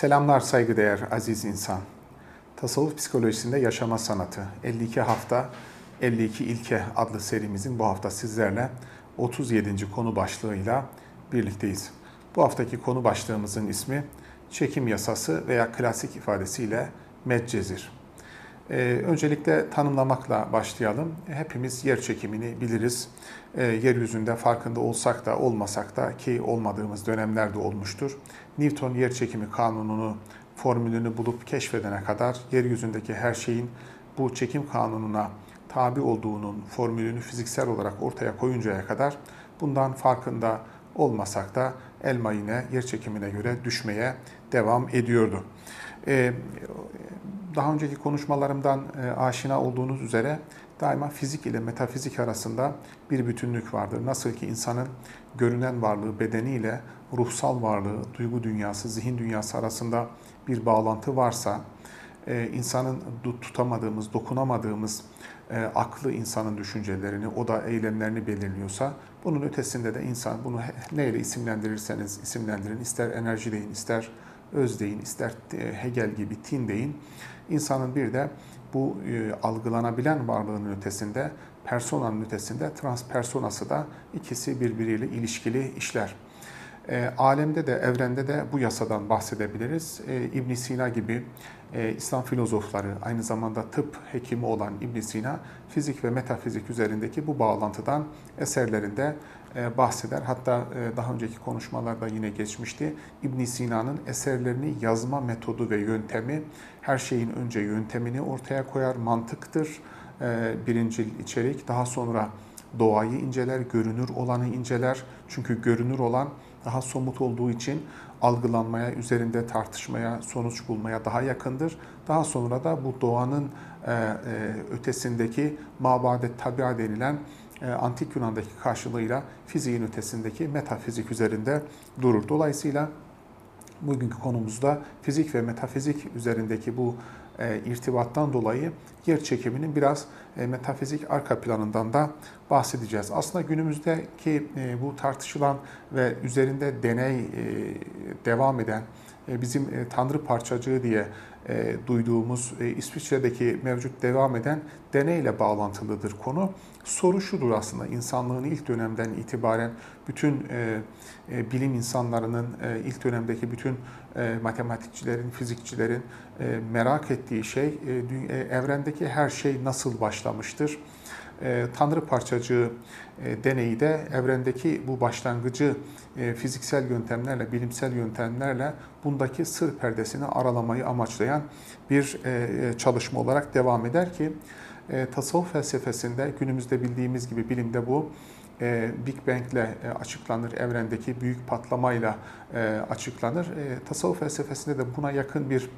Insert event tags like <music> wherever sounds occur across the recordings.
Selamlar saygıdeğer aziz insan. Tasavvuf psikolojisinde yaşama sanatı 52 hafta 52 ilke adlı serimizin bu hafta sizlerle 37. konu başlığıyla birlikteyiz. Bu haftaki konu başlığımızın ismi çekim yasası veya klasik ifadesiyle medcezir. Ee, öncelikle tanımlamakla başlayalım. Hepimiz yer çekimini biliriz. Ee, yeryüzünde farkında olsak da olmasak da ki olmadığımız dönemlerde olmuştur. Newton yer çekimi kanununu, formülünü bulup keşfedene kadar yeryüzündeki her şeyin bu çekim kanununa tabi olduğunun formülünü fiziksel olarak ortaya koyuncaya kadar bundan farkında olmasak da elma yine yer çekimine göre düşmeye devam ediyordu. Ee, daha önceki konuşmalarımdan e, aşina olduğunuz üzere daima fizik ile metafizik arasında bir bütünlük vardır. Nasıl ki insanın görünen varlığı bedeniyle ruhsal varlığı, duygu dünyası, zihin dünyası arasında bir bağlantı varsa, e, insanın tutamadığımız, dokunamadığımız e, aklı insanın düşüncelerini, o da eylemlerini belirliyorsa, bunun ötesinde de insan bunu neyle isimlendirirseniz isimlendirin, ister enerji deyin, ister öz deyin, ister Hegel gibi tin deyin, insanın bir de bu e, algılanabilen varlığının ötesinde, personanın ötesinde transpersonası da ikisi birbiriyle ilişkili işler. E, alemde de, evrende de bu yasadan bahsedebiliriz. E, ibn Sina gibi e, İslam filozofları, aynı zamanda tıp hekimi olan ibn Sina, fizik ve metafizik üzerindeki bu bağlantıdan eserlerinde e, bahseder. Hatta e, daha önceki konuşmalarda yine geçmişti. ibn Sina'nın eserlerini yazma metodu ve yöntemi, her şeyin önce yöntemini ortaya koyar, mantıktır e, birincil içerik. Daha sonra doğayı inceler, görünür olanı inceler. Çünkü görünür olan daha somut olduğu için algılanmaya, üzerinde tartışmaya, sonuç bulmaya daha yakındır. Daha sonra da bu doğanın e, e, ötesindeki mabadet tabia denilen e, antik Yunan'daki karşılığıyla fiziğin ötesindeki metafizik üzerinde durur. Dolayısıyla bugünkü konumuzda fizik ve metafizik üzerindeki bu e, irtibattan dolayı yer çekiminin biraz e, metafizik arka planından da bahsedeceğiz. Aslında günümüzdeki e, bu tartışılan ve üzerinde deney devam eden bizim Tanrı parçacığı diye duyduğumuz İsviçre'deki mevcut devam eden deneyle bağlantılıdır konu. Soru şudur aslında insanlığın ilk dönemden itibaren bütün bilim insanlarının ilk dönemdeki bütün matematikçilerin, fizikçilerin merak ettiği şey evrendeki her şey nasıl başlamıştır? Tanrı parçacığı deneyi de evrendeki bu başlangıcı fiziksel yöntemlerle, bilimsel yöntemlerle bundaki sır perdesini aralamayı amaçlayan bir çalışma olarak devam eder ki tasavvuf felsefesinde günümüzde bildiğimiz gibi bilimde bu Big Bang ile açıklanır, evrendeki büyük patlamayla açıklanır. Tasavvuf felsefesinde de buna yakın bir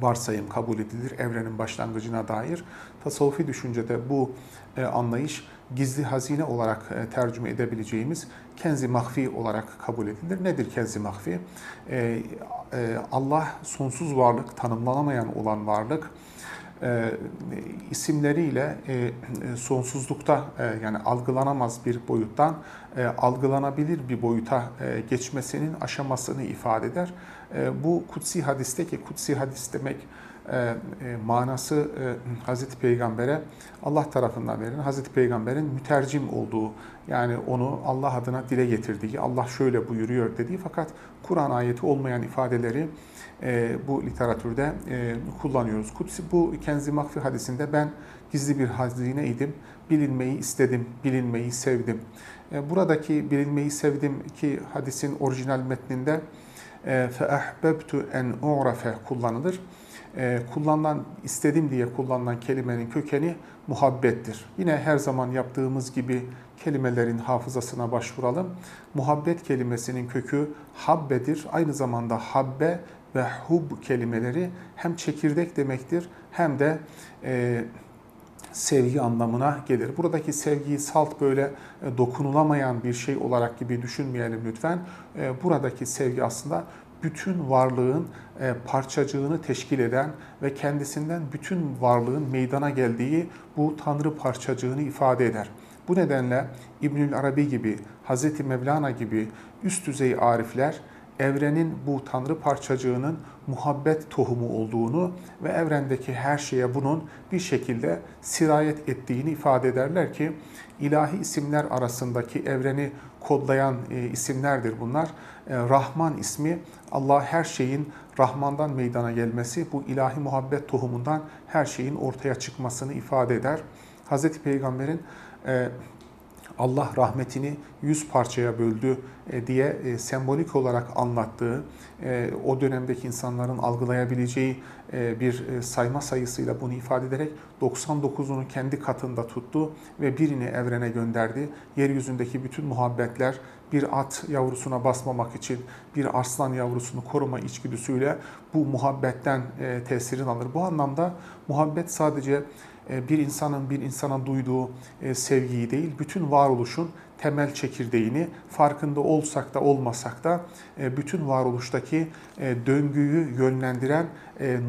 varsayım kabul edilir evrenin başlangıcına dair. Tasavvufi düşüncede bu e, anlayış gizli hazine olarak e, tercüme edebileceğimiz kenzi mahfi olarak kabul edilir. Nedir kenzi mahfi? E, Allah sonsuz varlık, tanımlanamayan olan varlık isimleriyle sonsuzlukta yani algılanamaz bir boyuttan algılanabilir bir boyuta geçmesinin aşamasını ifade eder. Bu kutsi hadiste ki kutsi hadis demek e, e, manası e, Hazreti Peygamber'e Allah tarafından verilen Hazreti Peygamber'in mütercim olduğu yani onu Allah adına dile getirdiği, Allah şöyle buyuruyor dediği fakat Kur'an ayeti olmayan ifadeleri bu literatürde kullanıyoruz. Kutsi bu Kenzi Makfi hadisinde ben gizli bir hazineydim, bilinmeyi istedim, bilinmeyi sevdim. Buradaki bilinmeyi sevdim ki hadisin orijinal metninde فَاَحْبَبْتُ en اُعْرَفَ kullanılır. Kullanılan, istedim diye kullanılan kelimenin kökeni muhabbettir. Yine her zaman yaptığımız gibi kelimelerin hafızasına başvuralım. Muhabbet kelimesinin kökü habbedir. Aynı zamanda habbe ve hub kelimeleri hem çekirdek demektir hem de e, sevgi anlamına gelir. Buradaki sevgiyi salt böyle e, dokunulamayan bir şey olarak gibi düşünmeyelim lütfen. E, buradaki sevgi aslında bütün varlığın e, parçacığını teşkil eden ve kendisinden bütün varlığın meydana geldiği bu Tanrı parçacığını ifade eder. Bu nedenle İbnül Arabi gibi, Hz. Mevlana gibi üst düzey arifler evrenin bu tanrı parçacığının muhabbet tohumu olduğunu ve evrendeki her şeye bunun bir şekilde sirayet ettiğini ifade ederler ki ilahi isimler arasındaki evreni kodlayan e, isimlerdir bunlar. E, Rahman ismi Allah her şeyin Rahman'dan meydana gelmesi, bu ilahi muhabbet tohumundan her şeyin ortaya çıkmasını ifade eder. Hz. Peygamber'in e, Allah rahmetini yüz parçaya böldü e, diye e, sembolik olarak anlattığı, e, o dönemdeki insanların algılayabileceği bir sayma sayısıyla bunu ifade ederek 99'unu kendi katında tuttu ve birini evrene gönderdi. Yeryüzündeki bütün muhabbetler bir at yavrusuna basmamak için bir arslan yavrusunu koruma içgüdüsüyle bu muhabbetten tesirini alır. Bu anlamda muhabbet sadece bir insanın bir insana duyduğu e, sevgiyi değil, bütün varoluşun temel çekirdeğini farkında olsak da olmasak da e, bütün varoluştaki döngüyü yönlendiren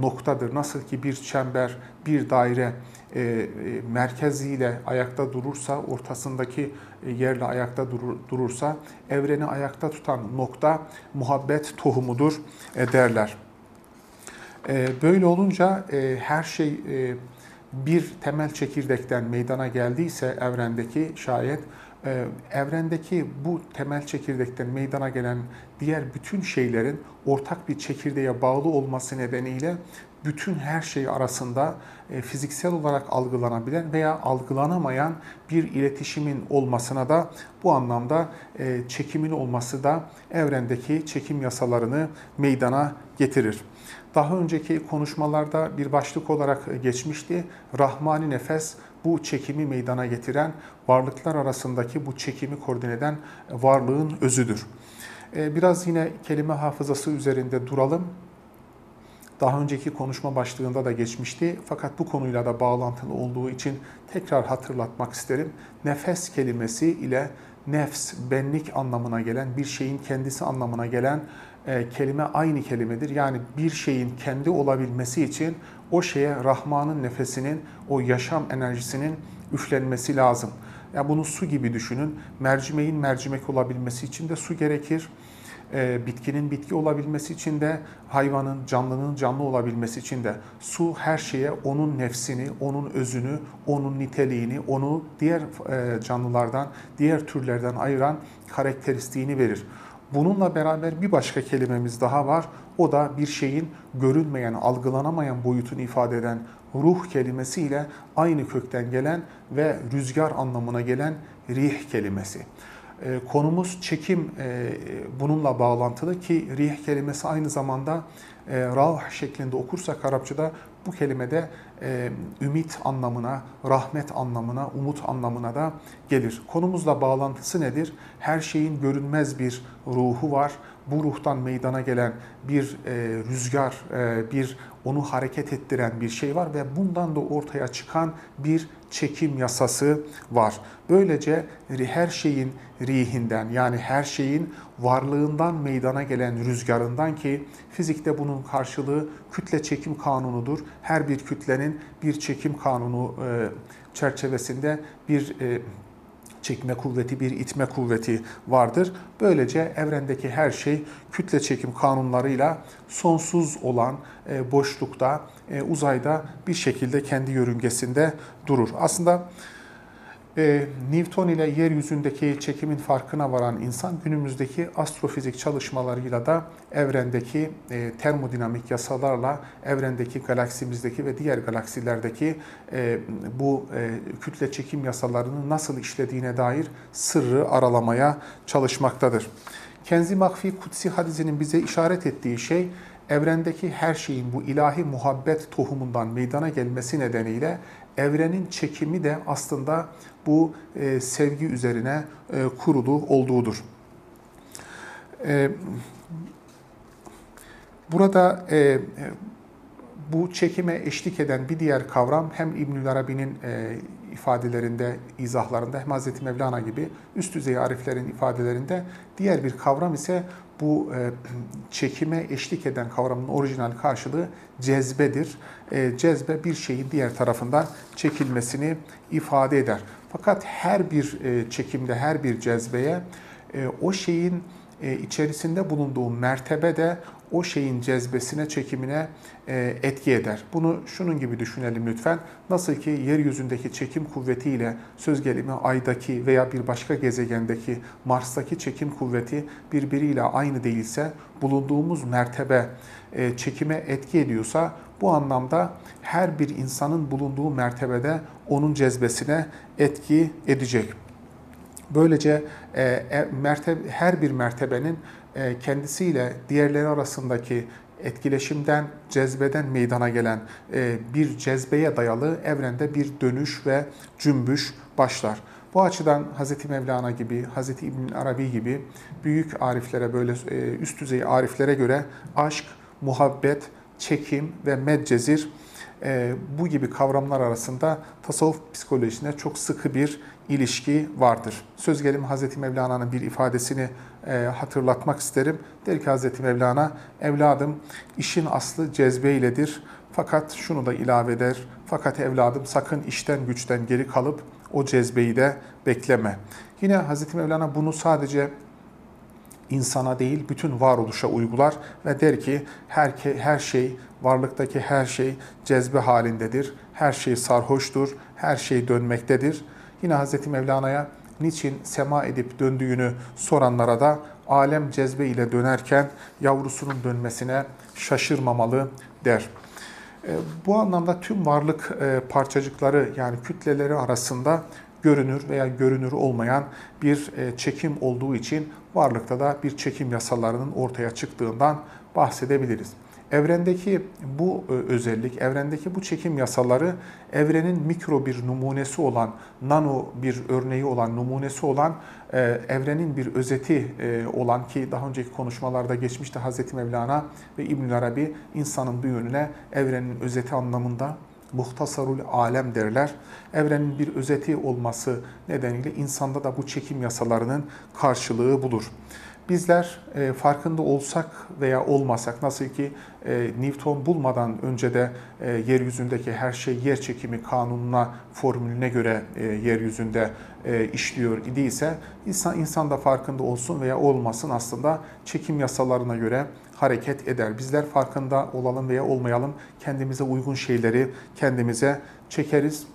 noktadır. Nasıl ki bir çember, bir daire merkeziyle ayakta durursa, ortasındaki yerle ayakta durursa, evreni ayakta tutan nokta muhabbet tohumudur derler. Böyle olunca her şey bir temel çekirdekten meydana geldiyse evrendeki şayet e, evrendeki bu temel çekirdekten meydana gelen diğer bütün şeylerin ortak bir çekirdeğe bağlı olması nedeniyle bütün her şey arasında e, fiziksel olarak algılanabilen veya algılanamayan bir iletişimin olmasına da bu anlamda e, çekimin olması da evrendeki çekim yasalarını meydana getirir. Daha önceki konuşmalarda bir başlık olarak geçmişti. Rahmani nefes bu çekimi meydana getiren, varlıklar arasındaki bu çekimi koordine eden varlığın özüdür. Ee, biraz yine kelime hafızası üzerinde duralım. Daha önceki konuşma başlığında da geçmişti. Fakat bu konuyla da bağlantılı olduğu için tekrar hatırlatmak isterim. Nefes kelimesi ile nefs, benlik anlamına gelen, bir şeyin kendisi anlamına gelen e, kelime aynı kelimedir. Yani bir şeyin kendi olabilmesi için o şeye Rahman'ın nefesinin, o yaşam enerjisinin üflenmesi lazım. Ya yani bunu su gibi düşünün. Mercimeğin mercimek olabilmesi için de su gerekir. E, bitkinin bitki olabilmesi için de hayvanın, canlının canlı olabilmesi için de su her şeye onun nefsini, onun özünü, onun niteliğini, onu diğer e, canlılardan, diğer türlerden ayıran karakteristiğini verir. Bununla beraber bir başka kelimemiz daha var. O da bir şeyin görünmeyen, algılanamayan boyutunu ifade eden ruh kelimesiyle aynı kökten gelen ve rüzgar anlamına gelen rih kelimesi. Ee, konumuz çekim e, bununla bağlantılı ki rih kelimesi aynı zamanda e, rauh şeklinde okursak Arapçada bu kelimede e, ümit anlamına, rahmet anlamına, umut anlamına da gelir. Konumuzla bağlantısı nedir? Her şeyin görünmez bir ruhu var. Bu ruhtan meydana gelen bir e, rüzgar, e, bir onu hareket ettiren bir şey var ve bundan da ortaya çıkan bir çekim yasası var. Böylece her şeyin rihinden yani her şeyin varlığından meydana gelen rüzgarından ki fizikte bunun karşılığı kütle çekim kanunudur. Her bir kütlenin bir çekim kanunu e, çerçevesinde bir e, çekme kuvveti, bir itme kuvveti vardır. Böylece evrendeki her şey kütle çekim kanunlarıyla sonsuz olan e, boşlukta, uzayda bir şekilde kendi yörüngesinde durur. Aslında e, Newton ile yeryüzündeki çekimin farkına varan insan günümüzdeki astrofizik çalışmalarıyla da evrendeki e, termodinamik yasalarla evrendeki galaksimizdeki ve diğer galaksilerdeki e, bu e, kütle çekim yasalarının nasıl işlediğine dair sırrı aralamaya çalışmaktadır. Kenzi Makfi Kutsi hadisinin bize işaret ettiği şey evrendeki her şeyin bu ilahi muhabbet tohumundan meydana gelmesi nedeniyle evrenin çekimi de aslında bu e, sevgi üzerine e, kurulu olduğudur. E, burada e, bu çekime eşlik eden bir diğer kavram hem İbnül Arabi'nin e, ifadelerinde, izahlarında hem Hz. Mevlana gibi üst düzey ariflerin ifadelerinde diğer bir kavram ise bu e, çekime eşlik eden kavramın orijinal karşılığı cezbedir. E, cezbe bir şeyin diğer tarafından çekilmesini ifade eder. Fakat her bir e, çekimde, her bir cezbeye o şeyin içerisinde bulunduğu mertebe de o şeyin cezbesine, çekimine e, etki eder. Bunu şunun gibi düşünelim lütfen. Nasıl ki yeryüzündeki çekim kuvvetiyle söz gelimi aydaki veya bir başka gezegendeki Mars'taki çekim kuvveti birbiriyle aynı değilse, bulunduğumuz mertebe e, çekime etki ediyorsa bu anlamda her bir insanın bulunduğu mertebede onun cezbesine etki edecek. Böylece e, e, mertebe, her bir mertebenin kendisiyle diğerleri arasındaki etkileşimden, cezbeden meydana gelen e, bir cezbeye dayalı evrende bir dönüş ve cümbüş başlar. Bu açıdan Hz. Mevlana gibi, Hz. İbn Arabi gibi büyük ariflere böyle e, üst düzey ariflere göre aşk, muhabbet, çekim ve medcezir bu gibi kavramlar arasında tasavvuf psikolojisinde çok sıkı bir ilişki vardır. Söz gelimi Hz. Mevlana'nın bir ifadesini e, hatırlatmak isterim. Der ki Hz. Mevlana, evladım işin aslı cezbe iledir. Fakat şunu da ilave eder. Fakat evladım sakın işten güçten geri kalıp o cezbeyi de bekleme. Yine Hz. Mevlana bunu sadece insana değil bütün varoluşa uygular ve der ki her, her şey, varlıktaki her şey cezbe halindedir. Her şey sarhoştur, her şey dönmektedir. Yine Hz. Mevlana'ya niçin sema edip döndüğünü soranlara da alem cezbe ile dönerken yavrusunun dönmesine şaşırmamalı der. E, bu anlamda tüm varlık e, parçacıkları yani kütleleri arasında görünür veya görünür olmayan bir e, çekim olduğu için varlıkta da bir çekim yasalarının ortaya çıktığından bahsedebiliriz. Evrendeki bu e, özellik, evrendeki bu çekim yasaları evrenin mikro bir numunesi olan, nano bir örneği olan, numunesi olan, e, evrenin bir özeti e, olan ki daha önceki konuşmalarda geçmişti Hz. Mevlana ve İbn Arabi insanın bu yönüne evrenin özeti anlamında muhtasarul alem derler. Evrenin bir özeti olması nedeniyle insanda da bu çekim yasalarının karşılığı bulur. Bizler e, farkında olsak veya olmasak nasıl ki e, Newton bulmadan önce de e, yeryüzündeki her şey yer çekimi kanununa, formülüne göre e, yeryüzünde e, işliyor idiyse insan, insan da farkında olsun veya olmasın aslında çekim yasalarına göre hareket eder. Bizler farkında olalım veya olmayalım kendimize uygun şeyleri kendimize çekeriz.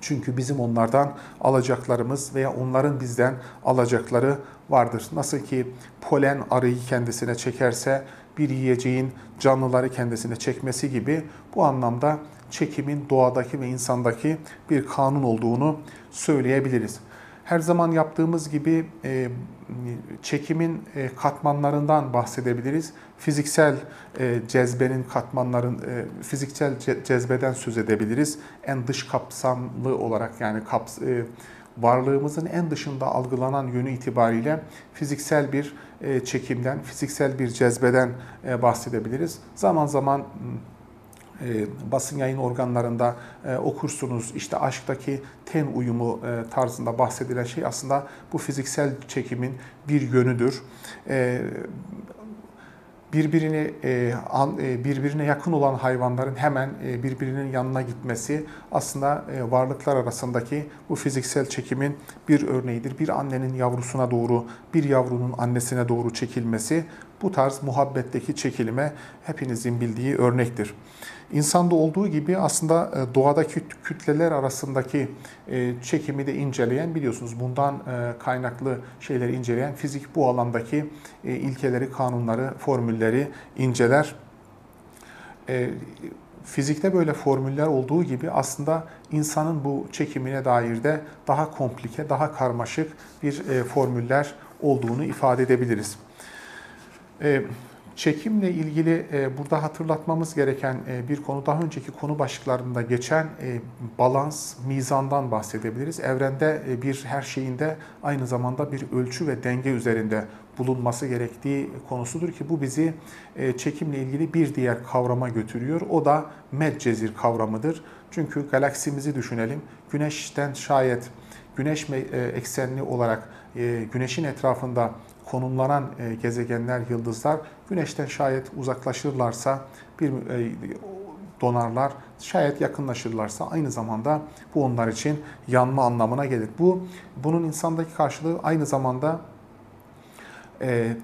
Çünkü bizim onlardan alacaklarımız veya onların bizden alacakları vardır. Nasıl ki polen arıyı kendisine çekerse bir yiyeceğin canlıları kendisine çekmesi gibi bu anlamda çekimin doğadaki ve insandaki bir kanun olduğunu söyleyebiliriz. Her zaman yaptığımız gibi e, çekimin e, katmanlarından bahsedebiliriz. Fiziksel e, cezbenin katmanların, fiziksel cezbeden söz edebiliriz. En dış kapsamlı olarak yani kaps, varlığımızın en dışında algılanan yönü itibariyle fiziksel bir çekimden, fiziksel bir cezbeden bahsedebiliriz. Zaman zaman e, basın yayın organlarında e, okursunuz. İşte aşktaki ten uyumu e, tarzında bahsedilen şey aslında bu fiziksel çekimin bir yönüdür. E, birbirini e, e, birbirine yakın olan hayvanların hemen e, birbirinin yanına gitmesi aslında varlıklar arasındaki bu fiziksel çekimin bir örneğidir. Bir annenin yavrusuna doğru, bir yavrunun annesine doğru çekilmesi bu tarz muhabbetteki çekilime hepinizin bildiği örnektir. İnsanda olduğu gibi aslında e, doğadaki kütleler arasındaki e, çekimi de inceleyen biliyorsunuz bundan e, kaynaklı şeyleri inceleyen fizik bu alandaki ilkeleri, kanunları, formülleri inceler. Fizikte böyle formüller olduğu gibi aslında insanın bu çekimine dair de daha komplike, daha karmaşık bir formüller olduğunu ifade edebiliriz. Çekimle ilgili e, burada hatırlatmamız gereken e, bir konu daha önceki konu başlıklarında geçen e, balans, mizandan bahsedebiliriz. Evrende bir her şeyinde aynı zamanda bir ölçü ve denge üzerinde bulunması gerektiği konusudur ki bu bizi çekimle ilgili bir diğer kavrama götürüyor. O da medcezir kavramıdır. Çünkü galaksimizi düşünelim. Güneşten şayet güneş eksenli olarak güneşin etrafında konumlanan e, gezegenler, yıldızlar güneşten şayet uzaklaşırlarsa bir e, donarlar. Şayet yakınlaşırlarsa aynı zamanda bu onlar için yanma anlamına gelir. Bu bunun insandaki karşılığı aynı zamanda e,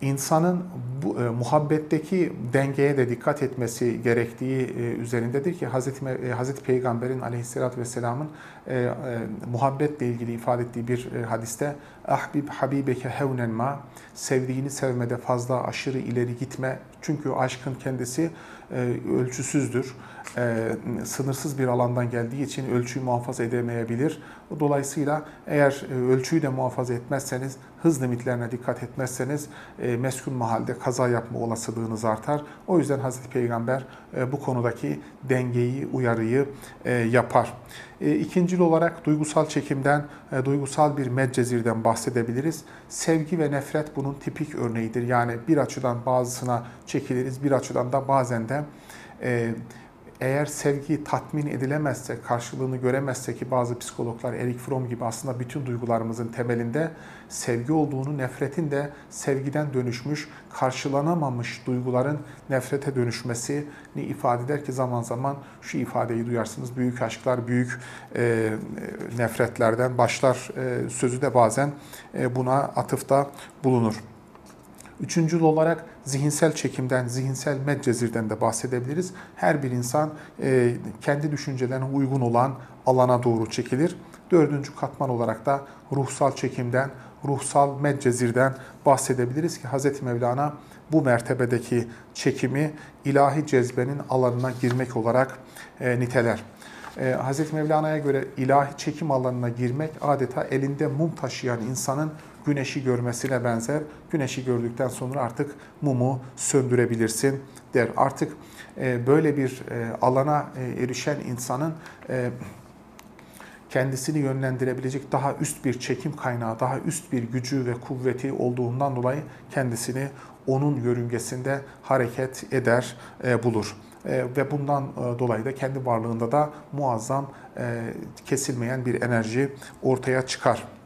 insanın bu e, muhabbetteki dengeye de dikkat etmesi gerektiği e, üzerindedir ki Hazreti, e, Hazreti Peygamber'in aleyhissalatü vesselamın e, e, muhabbetle ilgili ifade ettiği bir e, hadiste ahbib habibeke hevnen ma sevdiğini sevmede fazla aşırı ileri gitme. Çünkü aşkın kendisi e, ölçüsüzdür. E, sınırsız bir alandan geldiği için ölçüyü muhafaza edemeyebilir. Dolayısıyla eğer e, ölçüyü de muhafaza etmezseniz, hız limitlerine dikkat etmezseniz e, meskun mahalde kaza yapma olasılığınız artar. O yüzden Hazreti Peygamber e, bu konudaki dengeyi, uyarıyı e, yapar. E, ikincil olarak duygusal çekimden, e, duygusal bir medcezirden bahsedebiliriz. Sevgi ve nefret bunun tipik örneğidir. Yani bir açıdan bazısına çekiliriz, bir açıdan da bazen de e, eğer sevgi tatmin edilemezse, karşılığını göremezse ki bazı psikologlar Erik Fromm gibi aslında bütün duygularımızın temelinde sevgi olduğunu, nefretin de sevgiden dönüşmüş, karşılanamamış duyguların nefrete dönüşmesini ifade eder ki zaman zaman şu ifadeyi duyarsınız. Büyük aşklar, büyük e, nefretlerden başlar e, sözü de bazen e, buna atıfta bulunur. Üçüncül olarak zihinsel çekimden, zihinsel medcezirden de bahsedebiliriz. Her bir insan e, kendi düşüncelerine uygun olan alana doğru çekilir. Dördüncü katman olarak da ruhsal çekimden, ruhsal medcezirden bahsedebiliriz ki Hz. Mevlana bu mertebedeki çekimi ilahi cezbenin alanına girmek olarak e, niteler. E, Hz. Mevlana'ya göre ilahi çekim alanına girmek adeta elinde mum taşıyan insanın güneşi görmesine benzer. Güneşi gördükten sonra artık mumu söndürebilirsin der. Artık e, böyle bir e, alana e, erişen insanın kendisini yönlendirebilecek daha üst bir çekim kaynağı, daha üst bir gücü ve kuvveti olduğundan dolayı kendisini onun yörüngesinde hareket eder, bulur. Ve bundan dolayı da kendi varlığında da muazzam kesilmeyen bir enerji ortaya çıkar.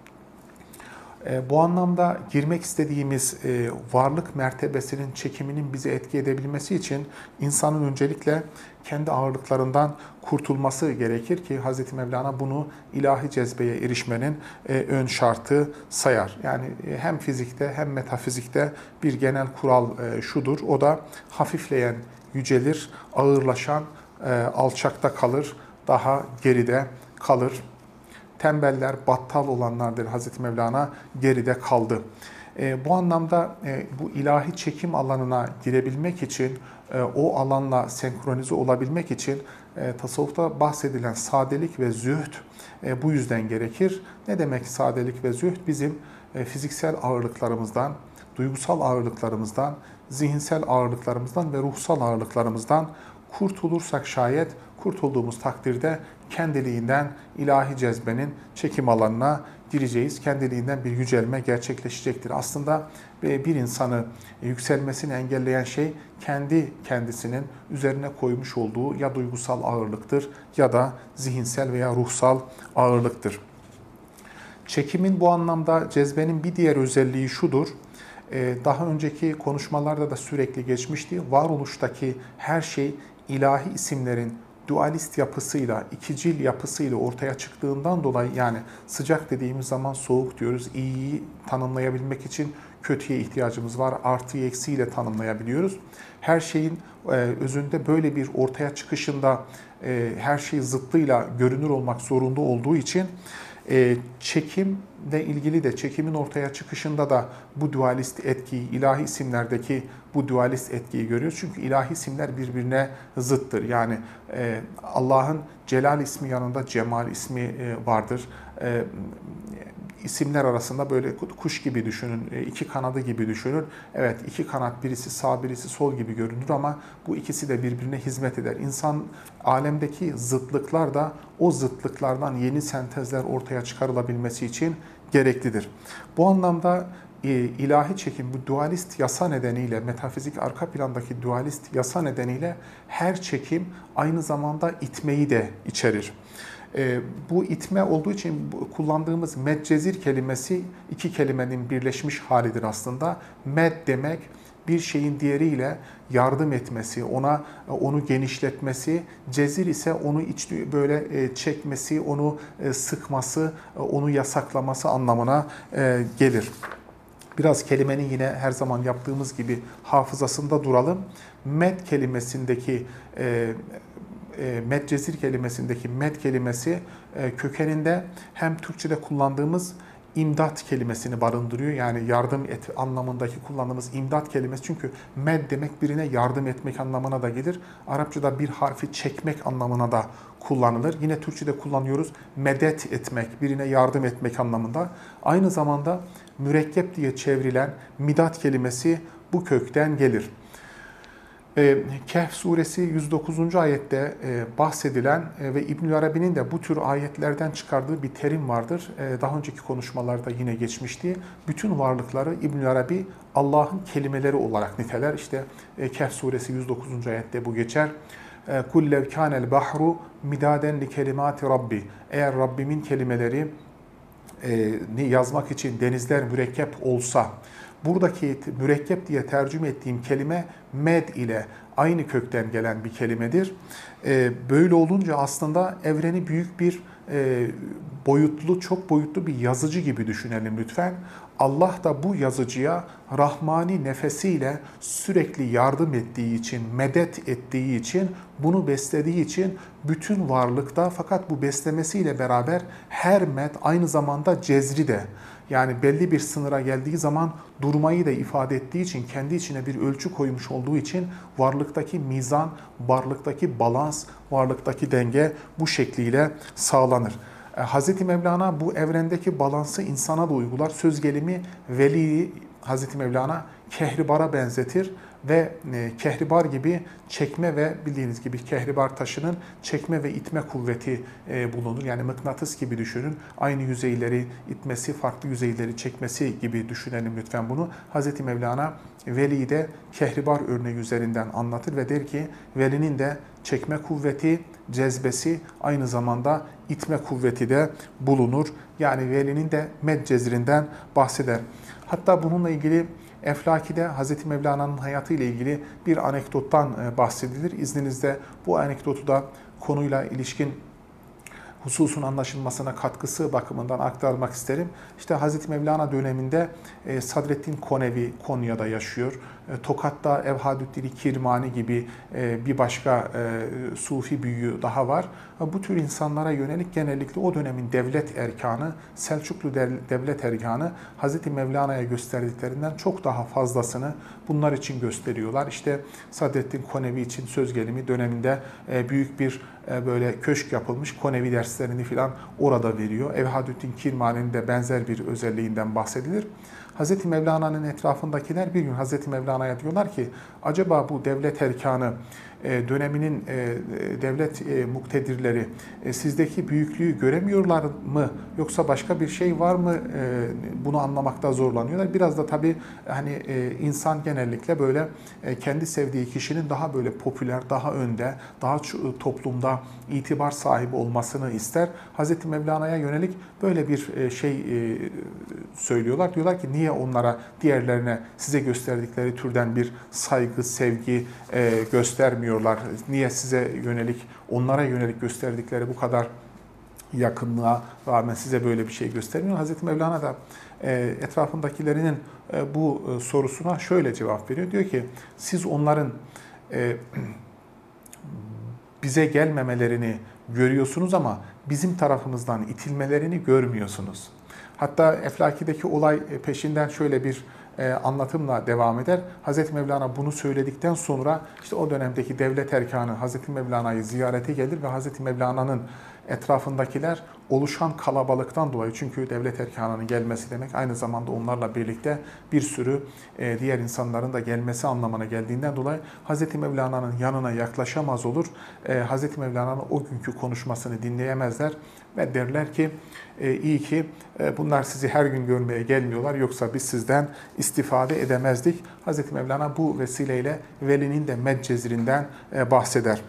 E, bu anlamda girmek istediğimiz e, varlık mertebesinin çekiminin bizi etki edebilmesi için insanın öncelikle kendi ağırlıklarından kurtulması gerekir ki Hz. Mevlana bunu ilahi cezbeye erişmenin e, ön şartı sayar. Yani hem fizikte hem metafizikte bir genel kural şudur. O da hafifleyen yücelir, ağırlaşan alçakta kalır, daha geride kalır tembeller, battal olanlardır Hazreti Mevlana geride kaldı. E, bu anlamda e, bu ilahi çekim alanına girebilmek için, e, o alanla senkronize olabilmek için e, tasavvufta bahsedilen sadelik ve zühd e, bu yüzden gerekir. Ne demek sadelik ve zühd? Bizim e, fiziksel ağırlıklarımızdan, duygusal ağırlıklarımızdan, zihinsel ağırlıklarımızdan ve ruhsal ağırlıklarımızdan kurtulursak şayet kurtulduğumuz takdirde kendiliğinden ilahi cezbenin çekim alanına gireceğiz. Kendiliğinden bir yücelme gerçekleşecektir. Aslında bir insanı yükselmesini engelleyen şey kendi kendisinin üzerine koymuş olduğu ya duygusal ağırlıktır ya da zihinsel veya ruhsal ağırlıktır. Çekimin bu anlamda cezbenin bir diğer özelliği şudur. Daha önceki konuşmalarda da sürekli geçmişti. Varoluştaki her şey ilahi isimlerin dualist yapısıyla, ikicil yapısıyla ortaya çıktığından dolayı yani sıcak dediğimiz zaman soğuk diyoruz. İyiyi tanımlayabilmek için kötüye ihtiyacımız var. Artıyı eksiyle tanımlayabiliyoruz. Her şeyin e, özünde böyle bir ortaya çıkışında e, her şey zıttıyla görünür olmak zorunda olduğu için e, çekimle ilgili de çekimin ortaya çıkışında da bu dualist etkiyi, ilahi isimlerdeki bu dualist etkiyi görüyoruz. Çünkü ilahi isimler birbirine zıttır. Yani e, Allah'ın Celal ismi yanında Cemal ismi e, vardır. E, isimler arasında böyle kuş gibi düşünün, e, iki kanadı gibi düşünün. Evet iki kanat birisi sağ birisi sol gibi görünür ama bu ikisi de birbirine hizmet eder. İnsan alemdeki zıtlıklar da o zıtlıklardan yeni sentezler ortaya çıkarılabilmesi için gereklidir. Bu anlamda e, ilahi çekim bu dualist yasa nedeniyle, metafizik arka plandaki dualist yasa nedeniyle her çekim aynı zamanda itmeyi de içerir. E, bu itme olduğu için kullandığımız medcezir kelimesi iki kelimenin birleşmiş halidir aslında. Med demek bir şeyin diğeriyle yardım etmesi, ona onu genişletmesi, cezir ise onu iç böyle e, çekmesi, onu e, sıkması, onu yasaklaması anlamına gelir. biraz kelimenin yine her zaman yaptığımız gibi hafızasında duralım. Med kelimesindeki e, e, medcezir kelimesindeki med kelimesi e, kökeninde hem Türkçe'de kullandığımız imdat kelimesini barındırıyor. Yani yardım et anlamındaki kullandığımız imdat kelimesi. Çünkü med demek birine yardım etmek anlamına da gelir. Arapçada bir harfi çekmek anlamına da kullanılır. Yine Türkçe'de kullanıyoruz. Medet etmek, birine yardım etmek anlamında. Aynı zamanda mürekkep diye çevrilen midat kelimesi bu kökten gelir. E, Kehf suresi 109. ayette e, bahsedilen e, ve İbnül Arabi'nin de bu tür ayetlerden çıkardığı bir terim vardır. Daha önceki konuşmalarda yine geçmişti. Bütün varlıkları İbnül Arabi Allah'ın kelimeleri olarak niteler. İşte Kehf suresi 109. ayette bu geçer. Kullev kanel bahru midaden li kelimati rabbi. Eğer Rabbimin kelimeleri yazmak için denizler mürekkep olsa, Buradaki mürekkep diye tercüme ettiğim kelime med ile aynı kökten gelen bir kelimedir. Ee, böyle olunca aslında evreni büyük bir e, boyutlu, çok boyutlu bir yazıcı gibi düşünelim lütfen. Allah da bu yazıcıya rahmani nefesiyle sürekli yardım ettiği için, medet ettiği için, bunu beslediği için bütün varlıkta fakat bu beslemesiyle beraber her met aynı zamanda cezri de yani belli bir sınıra geldiği zaman durmayı da ifade ettiği için, kendi içine bir ölçü koymuş olduğu için varlıktaki mizan, varlıktaki balans, varlıktaki denge bu şekliyle sağlanır. E, Hz. Mevlana bu evrendeki balansı insana da uygular. Söz gelimi veli Hz. Mevlana kehribara benzetir ve e, kehribar gibi çekme ve bildiğiniz gibi kehribar taşının çekme ve itme kuvveti e, bulunur. Yani mıknatıs gibi düşünün. Aynı yüzeyleri itmesi, farklı yüzeyleri çekmesi gibi düşünelim lütfen bunu. Hz. Mevlana Veli'yi de kehribar örneği üzerinden anlatır ve der ki velinin de çekme kuvveti, cezbesi aynı zamanda itme kuvveti de bulunur. Yani velinin de med cezrinden bahseder. Hatta bununla ilgili Eflaki'de Hz. Mevlana'nın hayatı ile ilgili bir anekdottan e, bahsedilir. İzninizle bu anekdotu da konuyla ilişkin hususun anlaşılmasına katkısı bakımından aktarmak isterim. İşte Hz. Mevlana döneminde e, Sadrettin Konevi Konya'da yaşıyor. E, Tokat'ta Evhadüddin Kirmani gibi e, bir başka Sufi büyüğü daha var. Bu tür insanlara yönelik genellikle o dönemin devlet erkanı, Selçuklu devlet erkanı Hz. Mevlana'ya gösterdiklerinden çok daha fazlasını bunlar için gösteriyorlar. İşte Sadrettin Konevi için söz gelimi döneminde büyük bir böyle köşk yapılmış Konevi derslerini filan orada veriyor. Evhadüddin Kirmani'nin de benzer bir özelliğinden bahsedilir. Hz. Mevlana'nın etrafındakiler bir gün Hz. Mevlana'ya diyorlar ki acaba bu devlet erkanı döneminin e, devlet e, muktedirleri sizdeki büyüklüğü göremiyorlar mı yoksa başka bir şey var mı bunu anlamakta zorlanıyorlar. Biraz da tabii hani insan genellikle böyle kendi sevdiği kişinin daha böyle popüler, daha önde, daha toplumda itibar sahibi olmasını ister. Hz. Mevlana'ya yönelik böyle bir şey söylüyorlar. Diyorlar ki niye onlara diğerlerine size gösterdikleri türden bir saygı, sevgi göstermiyor göstermiyorlar? Niye size yönelik, onlara yönelik gösterdikleri bu kadar yakınlığa rağmen size böyle bir şey göstermiyor? Hazreti Mevlana da e, etrafındakilerinin e, bu e, sorusuna şöyle cevap veriyor. Diyor ki siz onların bize gelmemelerini görüyorsunuz ama bizim tarafımızdan itilmelerini görmüyorsunuz. Hatta Eflaki'deki olay peşinden şöyle bir e, anlatımla devam eder. Hazreti Mevlana bunu söyledikten sonra işte o dönemdeki devlet erkanı Hazreti Mevlana'yı ziyarete gelir ve Hazreti Mevlana'nın etrafındakiler oluşan kalabalıktan dolayı çünkü devlet erkanının gelmesi demek aynı zamanda onlarla birlikte bir sürü e, diğer insanların da gelmesi anlamına geldiğinden dolayı Hz. Mevlana'nın yanına yaklaşamaz olur. E, Hz. Mevlana'nın o günkü konuşmasını dinleyemezler ve derler ki e, iyi ki bunlar sizi her gün görmeye gelmiyorlar yoksa biz sizden istifade edemezdik. Hz. Mevlana bu vesileyle velinin de meccezirinden bahseder.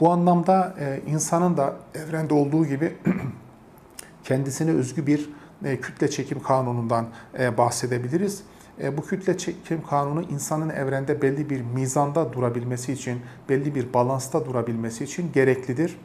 Bu anlamda e, insanın da evrende olduğu gibi <clears throat> kendisine özgü bir e, kütle çekim kanunundan e, bahsedebiliriz. Bu kütle çekim kanunu insanın evrende belli bir mizanda durabilmesi için, belli bir balansta durabilmesi için gereklidir.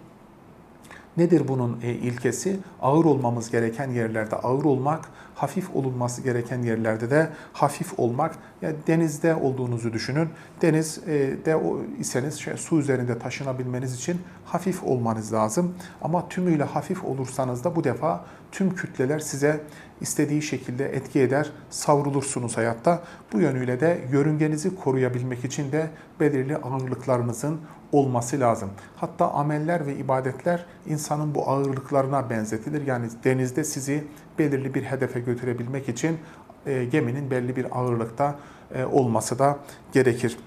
Nedir bunun e, ilkesi? Ağır olmamız gereken yerlerde ağır olmak, hafif olunması gereken yerlerde de hafif olmak. Ya denizde olduğunuzu düşünün. Denizde o iseniz şey, su üzerinde taşınabilmeniz için hafif olmanız lazım. Ama tümüyle hafif olursanız da bu defa tüm kütleler size istediği şekilde etki eder, savrulursunuz hayatta. Bu yönüyle de yörüngenizi koruyabilmek için de belirli ağırlıklarınızın olması lazım. Hatta ameller ve ibadetler insanın bu ağırlıklarına benzetilir. Yani denizde sizi belirli bir hedefe götürebilmek için e, geminin belli bir ağırlıkta e, olması da gerekir.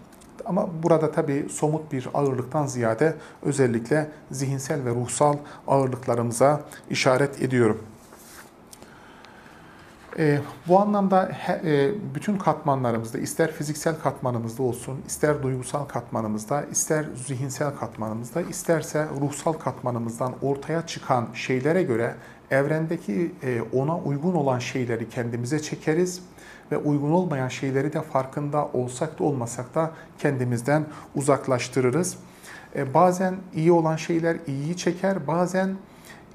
Ama burada tabii somut bir ağırlıktan ziyade özellikle zihinsel ve ruhsal ağırlıklarımıza işaret ediyorum. E, bu anlamda he, e, bütün katmanlarımızda, ister fiziksel katmanımızda olsun, ister duygusal katmanımızda, ister zihinsel katmanımızda, isterse ruhsal katmanımızdan ortaya çıkan şeylere göre evrendeki e, ona uygun olan şeyleri kendimize çekeriz ve uygun olmayan şeyleri de farkında olsak da olmasak da kendimizden uzaklaştırırız. E, bazen iyi olan şeyler iyiyi çeker, bazen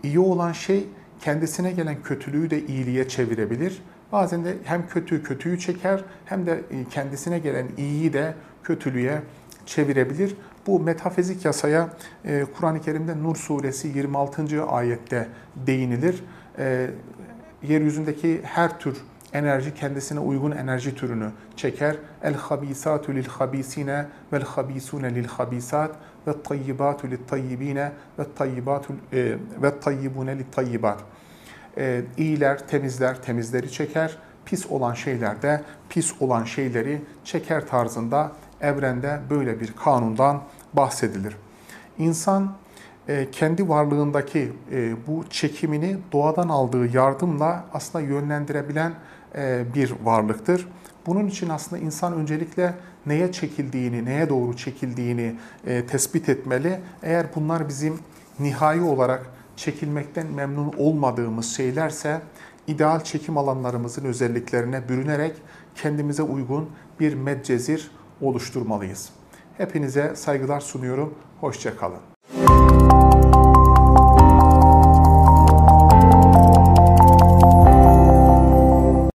iyi olan şey kendisine gelen kötülüğü de iyiliğe çevirebilir. Bazen de hem kötü kötüyü çeker hem de e, kendisine gelen iyiyi de kötülüğe çevirebilir. Bu metafizik yasaya e, Kur'an-ı Kerim'de Nur suresi 26. ayette değinilir. E, yeryüzündeki her tür enerji kendisine uygun enerji türünü çeker. El habisatu lil habisine vel habisune lil habisat ve tayyibatu lit tayyibine ve tayyibatu ve tayyibune lit tayyibat. İyiler temizler, temizleri çeker. Pis olan şeyler de pis olan şeyleri çeker tarzında evrende böyle bir kanundan bahsedilir. İnsan e, kendi varlığındaki e, bu çekimini doğadan aldığı yardımla aslında yönlendirebilen e, bir varlıktır. Bunun için aslında insan öncelikle neye çekildiğini, neye doğru çekildiğini tespit etmeli. Eğer bunlar bizim nihai olarak çekilmekten memnun olmadığımız şeylerse ideal çekim alanlarımızın özelliklerine bürünerek kendimize uygun bir medcezir oluşturmalıyız. Hepinize saygılar sunuyorum. Hoşçakalın.